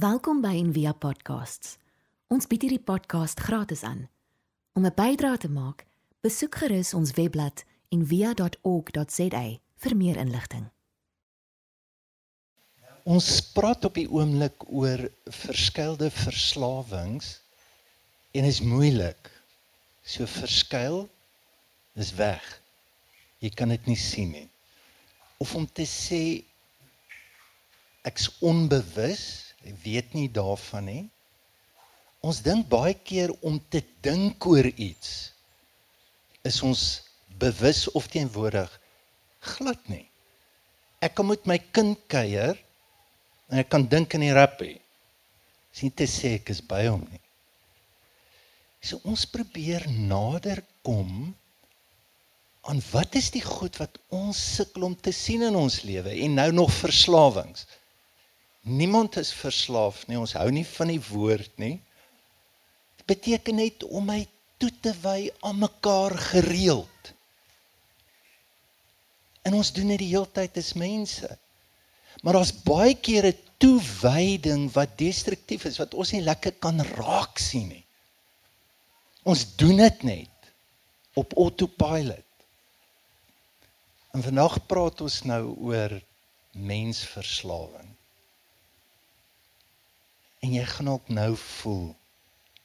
Welkom by Envia Podcasts. Ons bied hierdie podcast gratis aan. Om 'n bydrae te maak, besoek gerus ons webblad en via.org.za vir meer inligting. Ons praat op die oomblik oor verskeilde verslawings en is moeilik. So verskeil is weg. Jy kan dit nie sien nie. Of om te sê ek's onbewus, weet nie daarvan nie. Ons dink baie keer om te dink oor iets is ons bewus of teenwoordig glad nie. Ek kan met my kind kuier en ek kan dink aan die rappie. Sien te sê ek is by hom nie. So ons probeer nader kom aan wat is die goed wat ons sukkel om te sien in ons lewe en nou nog verslawings. Niemand is verslaaf nie. Ons hou nie van die woord nie. Dit beteken net om my toe te wy aan mekaar gereeld. En ons doen dit die hele tyd as mense. Maar daar's baie kere toewyding wat destruktief is wat ons nie lekker kan raak sien nie. Ons doen dit net op autopilot. En vandag praat ons nou oor mensverslawing. En jy gaan ook nou voel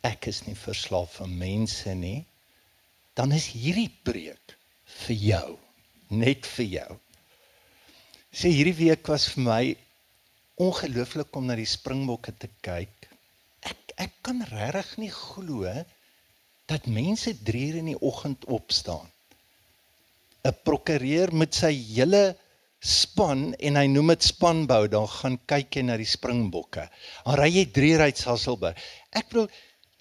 ek is nie verslaaf aan mense nie. Dan is hierdie preek vir jou net vir jou. Sê hierdie week was vir my ongelooflik om na die springbokke te kyk. Ek ek kan regtig nie glo dat mense 3 uur in die oggend opstaan. 'n Prokureur met sy hele span en hy noem dit spanbou, dan gaan kyk jy na die springbokke. Dan ry jy 3 uur uit Sasolburg. Ek bedoel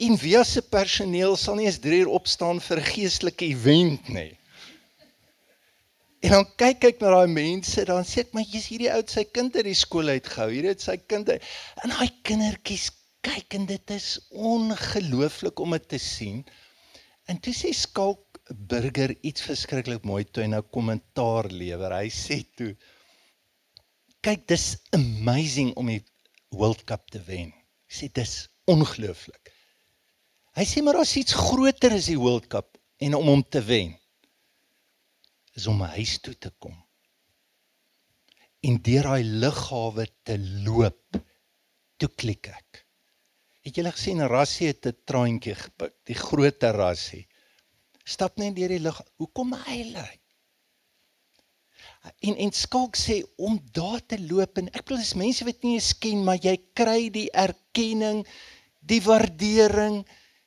en wie se personeel sal nie eens 3 uur opstaan vir 'n geestelike event nie. En dan kyk ek na daai mense, dan sê ek maar jy's hierdie ou sy kind uit die skool uitgehou. Hierdie het sy kind uit. En daai kindertjies kyk en dit is ongelooflik om dit te sien. En toe sê Skalk Burger iets verskriklik mooi toe nou kommentaar lewer. Hy sê toe kyk dis amazing om die World Cup te wen. Sê dis ongelooflik. Hy sê maar daar's iets groter as die World Cup en om hom te wen is om huis toe te kom. En deur daai lughawe te loop, toe klik ek. Het julle gesien Rassie het 'n traantjie gepik, die groot Rassie. Stap net deur die lug. Hoekom hy lê? En en skalk sê om daar te loop en ek bedoel dis mense wat nie eens ken maar jy kry die erkenning, die waardering,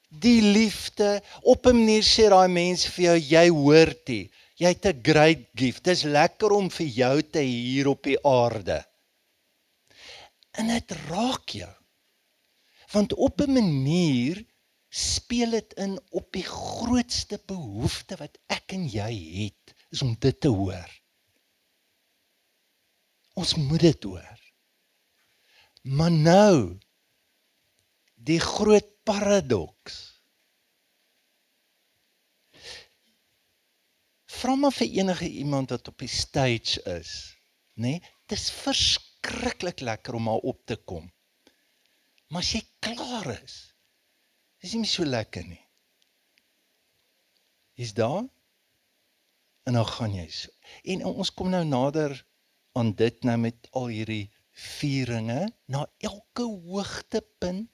die liefde. Op 'n manier sê daai mense vir jou jy hoort dit. Jy het 'n great gift. Dis lekker om vir jou te hier op die aarde. En dit raak jou. Want op 'n manier speel dit in op die grootste behoefte wat ek en jy het, is om dit te hoor. Ons moet dit hoor. Maar nou die groot paradoks vra maar vir enige iemand wat op die stage is, nê? Nee, dis verskriklik lekker om maar op te kom. Maar as jy klaar is, is dit nie so lekker nie. Is daar? En dan gaan jy so. En ons kom nou nader aan dit nou met al hierdie vieringe na elke hoogtepunt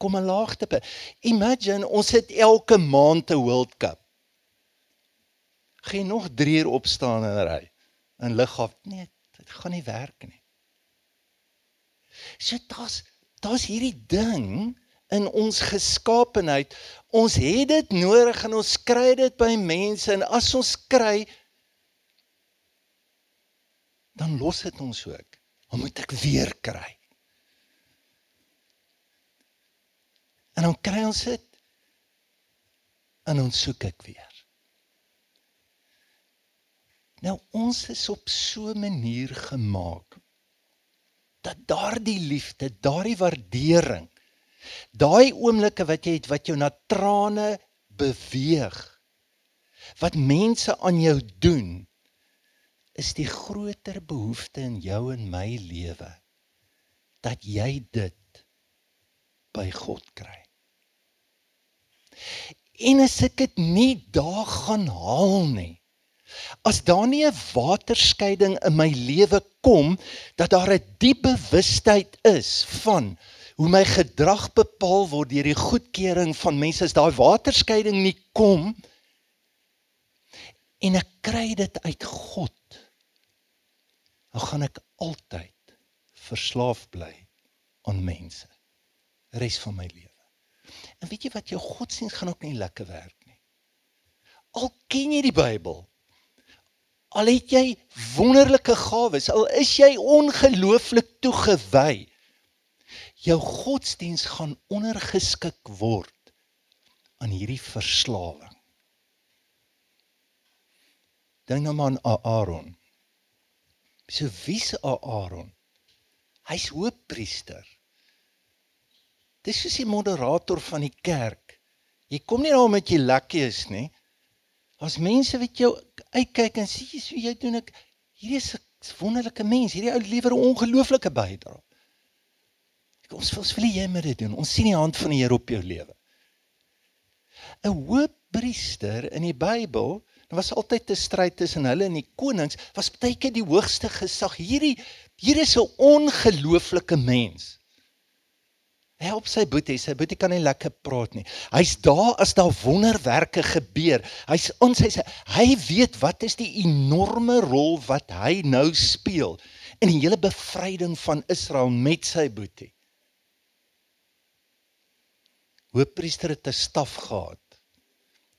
kom 'n laagtepunt. Imagine ons het elke maand 'n World Cup gaan nog 3 uur opstaan en ry in lughawe. Nee, dit gaan nie werk nie. So daar's daar's hierdie ding in ons geskaapenheid. Ons het dit nodig en ons kry dit by mense en as ons kry dan los dit ons ook. Dan moet ek weer kry. En dan kry ons dit en ons soek ek weer. Nou ons is op so 'n manier gemaak dat daardie liefde, daardie waardering, daai oomblikke wat jy het wat jou na trane beweeg, wat mense aan jou doen, is die groter behoefte in jou en my lewe dat jy dit by God kry. En as ek dit nie daar gaan haal nie. As daar nie 'n waterskeiding in my lewe kom dat daar 'n diep bewustheid is van hoe my gedrag bepaal word deur die goedkeuring van mense as daai waterskeiding nie kom en ek kry dit uit God dan gaan ek altyd verslaaf bly aan mense res van my lewe. En weet jy wat jou godsdienst gaan ook nie lekker werk nie. Al ken jy die Bybel, al het jy wonderlike gawes, al is jy ongelooflik toegewy, jou godsdiens gaan ondergeskik word aan hierdie verslawing. Dink nou maar aan Aaron. So wie's Aaron? Hy's hoofpriester. Dis soos die moderator van die kerk. Jy kom nie daar omdat jy lekker is nie. As mense wat jou uitkyk en sê jy so jy doen ek hierdie is 'n wonderlike mens. Hierdie ou lewer 'n ongelooflike bydrae. Ons wil vir jy moet dit doen. Ons sien die hand van die Here op jou lewe. 'n Hoofpriester in die Bybel, daar was altyd 'n stryd tussen hulle en die konings, was baie keer die hoogste gesag. Hierdie hier is 'n ongelooflike mens. Hy help sy boetie, sy boetie kan nie lekker praat nie. Hy's daar as daar wonderwerke gebeur. Hy's ons hy sê hy weet wat is die enorme rol wat hy nou speel in die hele bevryding van Israel met sy boetie. Hoofpriester het 'n staf gehad.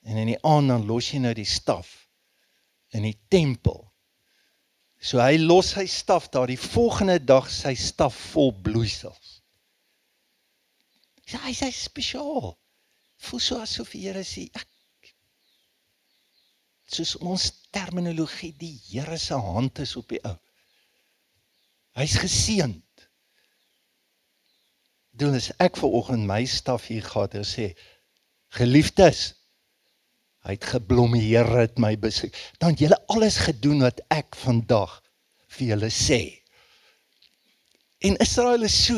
En in die aand dan los jy nou die staf in die tempel. So hy los sy staf daar die volgende dag sy staf vol bloeisels. Ja, hy sê spesiaal. Voel so asof die Here sê ek soos ons terminologie die Here se hand is op die ou. Hy's geseën doen is ek ver oggend my staf hier gehad en sê geliefdes hy het geblom die Here het my besoek dan julle alles gedoen wat ek vandag vir julle sê. En Israel is so.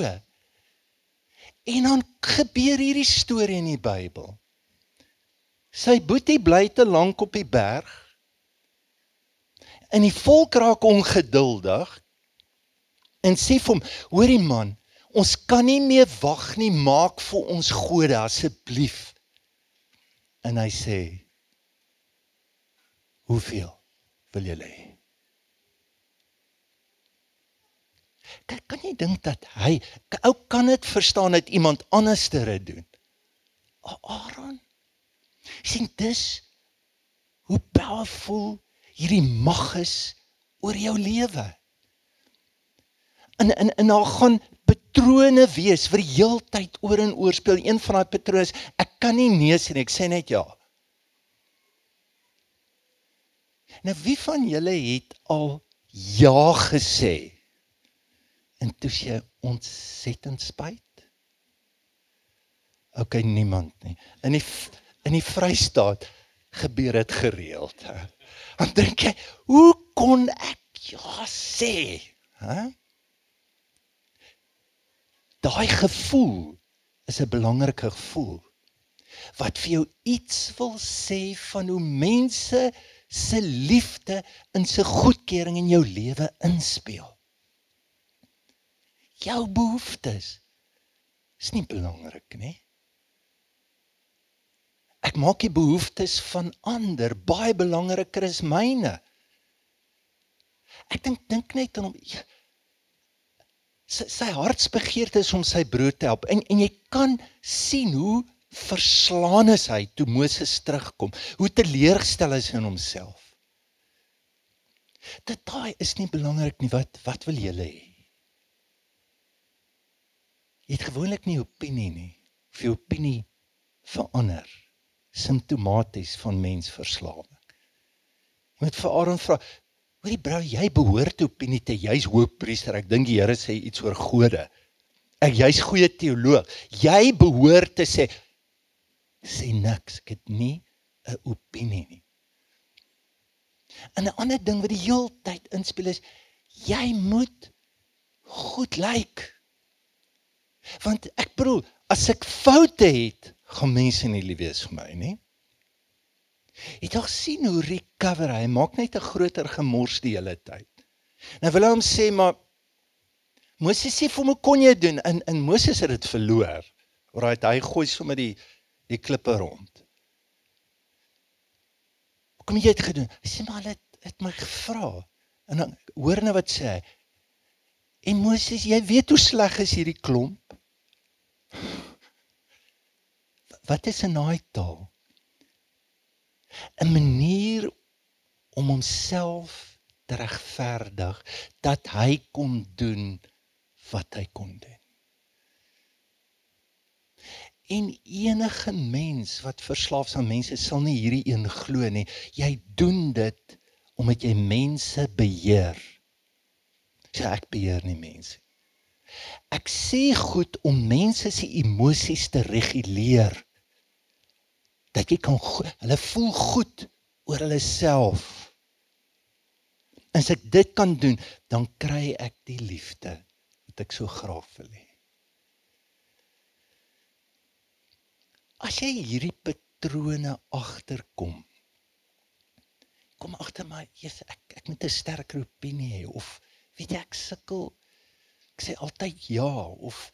En dan gebeur hierdie storie in die Bybel. Sy boetie bly te lank op die berg. En die volk raak ongeduldig en sê vir hom hoorie man Ons kan nie meer wag nie, maak vir ons gode asseblief. En hy sê: Hoeveel wil julle hê? Kan kan jy dink dat hy ou kan dit verstaan dat iemand anders dit doen? Aaron. sien dis hoe powerful hierdie mag is oor jou lewe. En in in daar gaan patrone wees vir die heeltyd oor en oor speel. Een van daai patrone ek kan nie nee sê nie. Ek sê net ja. Nou wie van julle het al ja gesê? En toe jy ontsettend spyt. Ok niemand nie. In die in die vrystaat gebeur dit gereeld dan dink jy hoe kon ek ja sê hè? huh? Daai gevoel is 'n belangrike gevoel wat vir jou iets wil sê van hoe mense se liefde in se goedkeuring in jou lewe inspel. Jou behoeftes is nie belangrik nie. Ek maak die behoeftes van ander baie belangriker as myne. Ek dink dink net aan hom sy, sy hartsbegeerte is om sy broer te help. En en jy kan sien hoe verslaan is hy toe Moses terugkom. Hoe teleurgestel is in homself. Dit daai is nie belangrik nie. Wat wat wil jy hê? Jy het gewoonlik nie opinie nie. Of jou opinie verander simptomaties van mensverslawing. Jy moet vir Aaron vra Hoorie bro, jy behoort opinie te jy's hoofpriester. Ek dink die Here sê iets oor gode. Ek jy's goeie teoloog. Jy behoort te sê sê niks. Ek het nie 'n opinie nie. En 'n ander ding wat die heeltyd inspel is jy moet goed lyk. Want ek bedoel, as ek foute het, gaan mense nie lief wees vir my nie. Jy tog sien hoe recover hy maak net 'n groter gemors die hele tyd. Nou wil hy hom sê maar Moses sê vir hom kon jy doen in in Moses het dit verloor. Right, hy gooi sommer die die klippe rond. Kom jy het gedoen? Hy sê maar hulle het, het my gevra. En dan hoor nou wat sê hy. En Moses, jy weet hoe sleg is hierdie klomp. Wat is 'n naai taal? 'n Manier om homself te regverdig dat hy kon doen wat hy kon doen. En enige mens wat verslaaf is aan mense sal nie hierdie een glo nie. Jy doen dit omdat jy mense beheer. Sê ek beheer nie mense. Ek sê goed om mense se emosies te reguleer. Dat jy kan hulle voel goed oor hulle self. As ek dit kan doen, dan kry ek die liefde wat ek so graag wil hê. As jy hierdie patrone agterkom. Kom agter my, Jesus, ek ek moet 'n sterker opinie hê of weet jy ek sukkel. Ek sê altyd ja of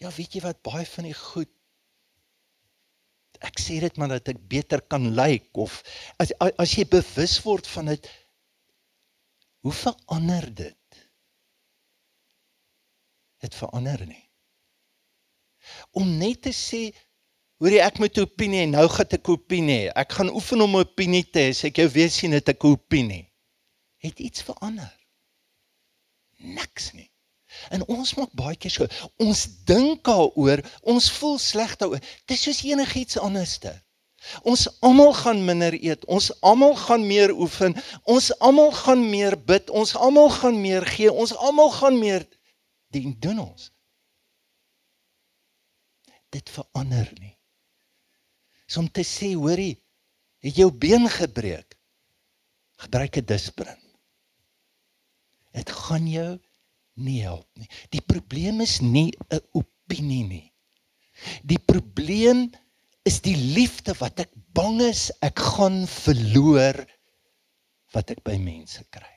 ja, weet jy wat baie van die goed ek sê dit maar dat ek beter kan lyk like, of as as jy bewus word van dit hoe verander dit? Dit verander nie. Om net te sê Hoorie ek moet 'n opinie hê. Nou gaan ek 'n opinie hê. Ek gaan oefen om 'n opinie te hê. Sê ek jou weet sien dit 'n opinie. Het iets verander? Niks nie. En ons maak baie keer so. Ons dink daaroor, ons voel sleg daaroor. Dit is soos enigiets anderste. Ons almal gaan minder eet. Ons almal gaan meer oefen. Ons almal gaan meer bid. Ons almal gaan meer gee. Ons almal gaan meer dien doen ons. Dit verander nie is om te sê, hoorie, het jou been gebreek. Gebruik 'n disprin. Dit gaan jou nie help nie. Die probleem is nie 'n opinie nie. Die probleem is die liefde wat ek bang is ek gaan verloor wat ek by mense kry.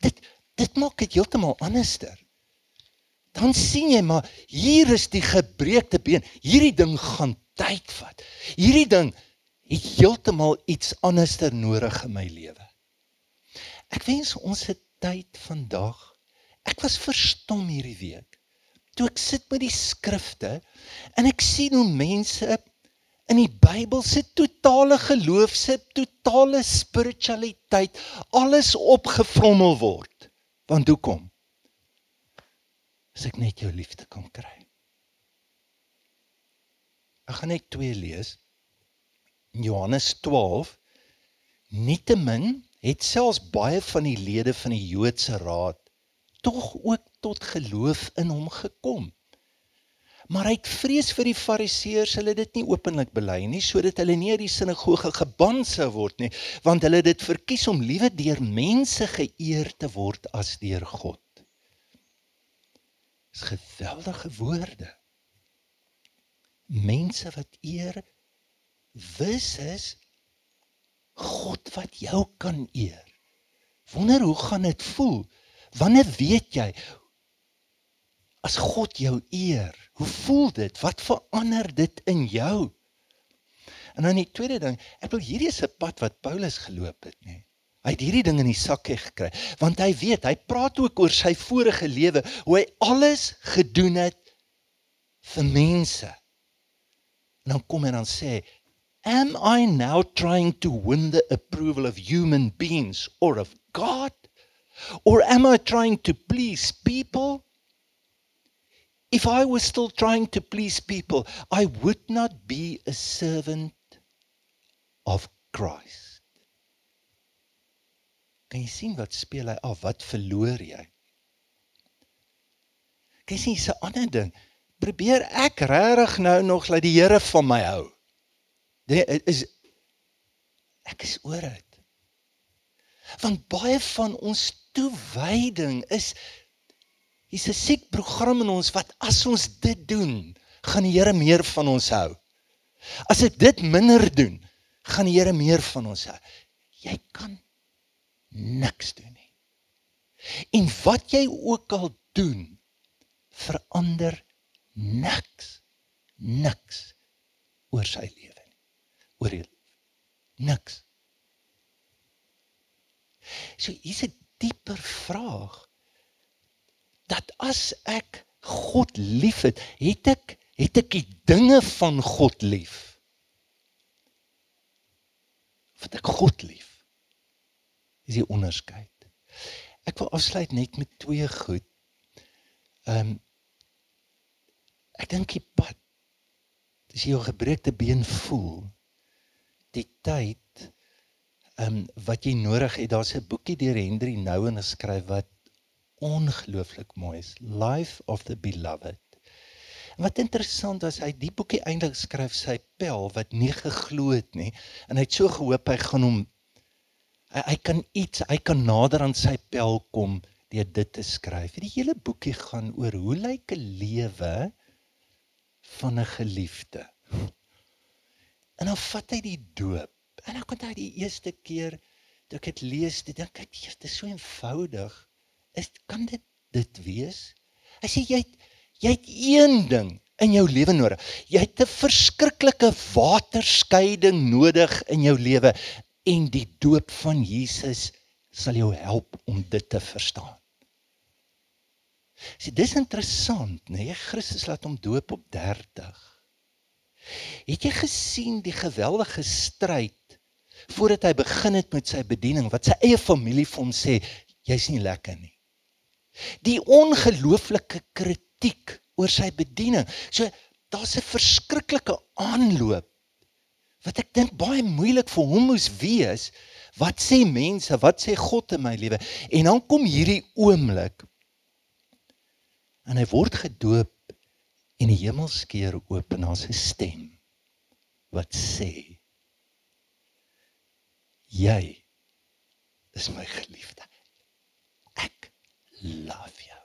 Dit dit maak dit heeltemal anderster dan sien jy maar hier is die gebreekte been. Hierdie ding gaan tyd vat. Hierdie ding het heeltemal iets anderster nodig in my lewe. Ek wens ons het tyd vandag. Ek was verstom hierdie week. Toe ek sit met die skrifte en ek sien hoe mense in die Bybel se totale geloof, se totale spiritualiteit alles opgevrommel word. Want hoekom? as ek net jou liefde kan kry. Ek gaan net twee lees. In Johannes 12 Nietemin het selfs baie van die lede van die Joodse raad tog ook tot geloof in hom gekom. Maar hy het vrees vir die fariseërs, hulle dit nie openlik bely nie sodat hulle nie uit die sinagoge geban sou word nie, want hulle het dit verkies om liewe deur mense geëer te word as deur God is geweldige woorde. Mense wat eer wis is God wat jou kan eer. Wonder hoe gaan dit voel? Wanneer weet jy as God jou eer? Hoe voel dit? Wat verander dit in jou? En dan die tweede ding, ek wil hierdie is 'n pad wat Paulus geloop het, nê. Hy het hierdie ding in die sakkie gekry want hy weet, hy praat ook oor sy vorige lewe hoe hy alles gedoen het vir mense. En dan kom hy dan sê, "Am I now trying to win the approval of human beings or of God? Or am I trying to please people?" If I was still trying to please people, I would not be a servant of Christ. Kan jy sien wat speel hy af? Wat verloor jy? Kan jy sien 'n ander ding. Probeer ek regtig nou nog laat die Here van my hou? Dit is ek is oor dit. Want baie van ons toewyding is Hier's 'n siek program in ons wat as ons dit doen, gaan die Here meer van ons hou. As ek dit minder doen, gaan die Here meer van ons hou. Jy kan niks doen nie. En wat jy ook al doen, verander niks. Niks oor sy lewe Oor jou niks. So hier's 'n dieper vraag dat as ek God liefhet, het ek het ek die dinge van God lief. Wat ek God lief. Is die onderskeid. Ek wil afsluit net met twee goed. Ehm um, ek dink die pad as jy jou gebreekte been voel, die tyd ehm um, wat jy nodig het, daar's 'n boekie deur Henry Nouwen geskryf wat ongelooflik mooi is, Life of the Beloved. Wat interessant was, hy die boekie eintlik skryf sy pel wat nie geglo het nie en hy het so gehoop hy gaan hom hy, hy kan iets, hy kan nader aan sy pel kom deur dit te skryf. Die hele boekie gaan oor hoe lyk 'n lewe van 'n geliefde. En dan vat hy die doop. En kon hy die eerste keer toe ek dit lees, dit dink ek dit is so eenvoudig. Is kan dit dit wees? Hy sê jy het Jy het een ding in jou lewe nodig. Jy het 'n verskriklike waterskeiding nodig in jou lewe en die doop van Jesus sal jou help om dit te verstaan. Sien, dis interessant, né? Nee? Christus laat hom doop op 30. Het jy gesien die geweldige stryd voordat hy begin het met sy bediening wat sy eie familie vir hom sê jy's nie lekker nie. Die ongelooflike kritiek oor sy bediening. So daar's 'n verskriklike aanloop wat ek dink baie moeilik vir hom moes wees. Wat sê mense? Wat sê God in my lewe? En dan kom hierdie oomblik en hy word gedoop en die hemel skeur oop en daar's 'n stem wat sê jy is my geliefde. Ek love you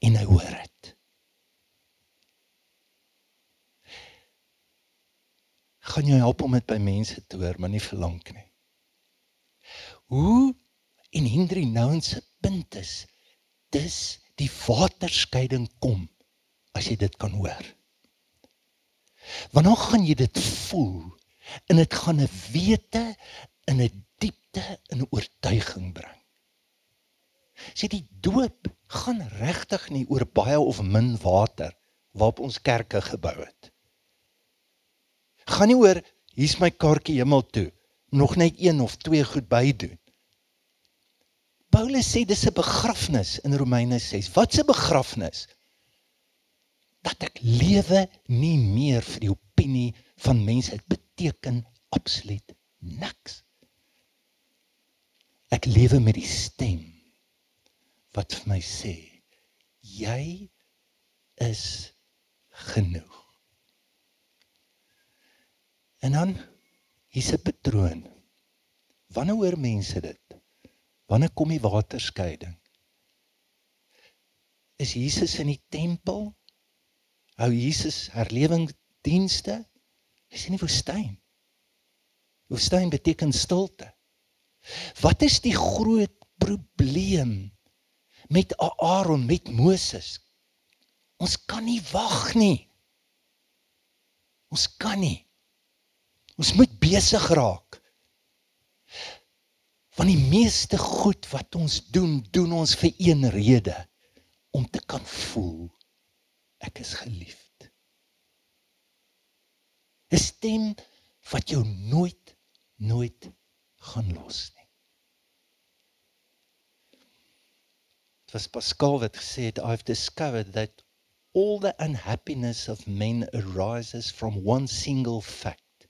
en hy hoor dit. Gaan jy help om dit by mense te hoor, maar nie vir lank nie. Hoe en Hendrie Nouwen se punt is, dis die waterskeiding kom as jy dit kan hoor. Want dan gaan jy dit voel en dit gaan 'n wete in 'n diepte in 'n oortuiging bring. Sê die doop gaan regtig nie oor baie of min water waarop ons kerke gebou het. Gaan nie oor hier's my kaartjie hemel toe, nog net een of twee goed by doen. Paulus sê dis 'n begrafnis in Romeine 6. Wat 'n begrafnis? Dat ek lewe nie meer vir die opinie van mense. Dit beteken absoluut niks. Ek lewe met die stem wat vir my sê jy is genoeg. En dan hier's 'n patroon. Wanneer hoor mense dit? Wanneer kom die waterskeiding? Is Jesus in die tempel? Hou Jesus herlewingsdienste? Is in die woestyn. Woestyn beteken stilte. Wat is die groot probleem met Aaron, met Moses. Ons kan nie wag nie. Ons kan nie. Ons moet besig raak. Want die meeste goed wat ons doen, doen ons vir een rede om te kan voel ek is geliefd. 'n Stem wat jou nooit nooit gaan los nie. Dit was Pascal wat gesê het I've discovered that all the unhappiness of men arises from one single fact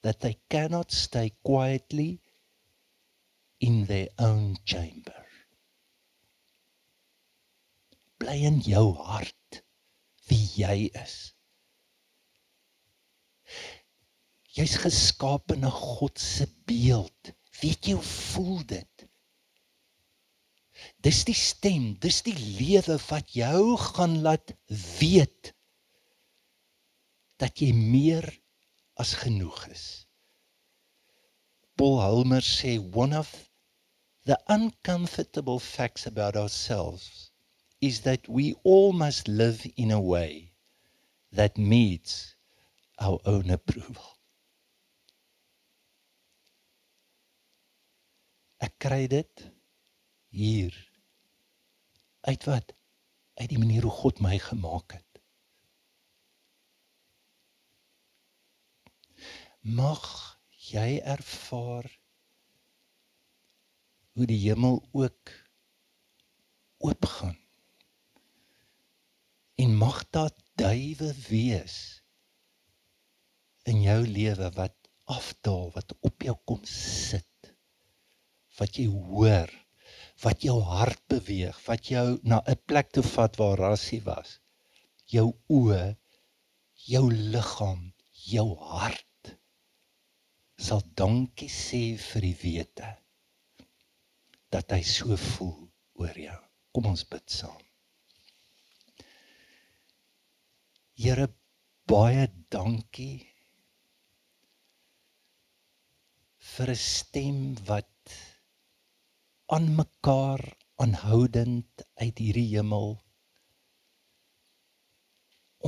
that they cannot stay quietly in their own chamber. Bly in jou hart wie jy is. Jy's geskaap in 'n God se beeld. Weet jy hoe voel dit? Dis die stem, dis die lewe wat jou gaan laat weet dat jy meer as genoeg is. Paul Halmer sê one of the uncomfortable facts about ourselves is that we all must live in a way that meets our own approval. Ek kry dit hier uit wat uit die manier hoe God my gemaak het. Mag jy ervaar hoe die hemel ook oopgaan. En mag daar duwe wees in jou lewe wat afdaal, wat op jou kom sit. Wat jy hoor, wat jou hart beweeg, wat jou na 'n plek toe vat waar rassie was. Jou oë, jou liggaam, jou hart sal dankie sê vir die wete dat hy so voel oor jou. Kom ons bid saam. Here baie dankie vir 'n stem wat aan mekaar aanhoudend uit hierdie hemel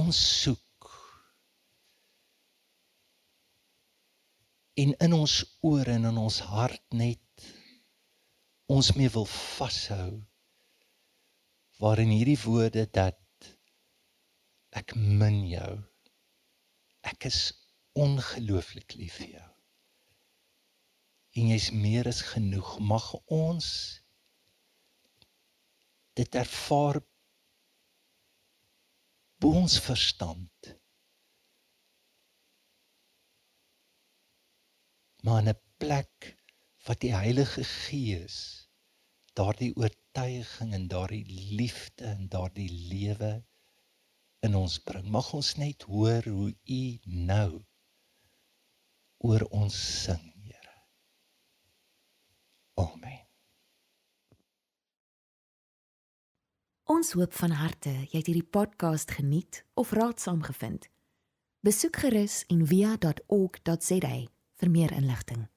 ons soek en in ons ore en in ons hart net ons mee wil vashou waarin hierdie woorde dat Ek min jou. Ek is ongelooflik lief vir jou. En jy's meer as genoeg. Mag ons dit ervaar bo ons verstand. Maar 'n plek wat die Heilige Gees daardie oortuiging en daardie liefde en daardie lewe in ons bring. Mag ons net hoor hoe U nou oor ons sing, Here. Amen. Ons hoop van harte jy het hierdie podcast geniet of raadsaam gevind. Besoek gerus en via.ok.za vir meer inligting.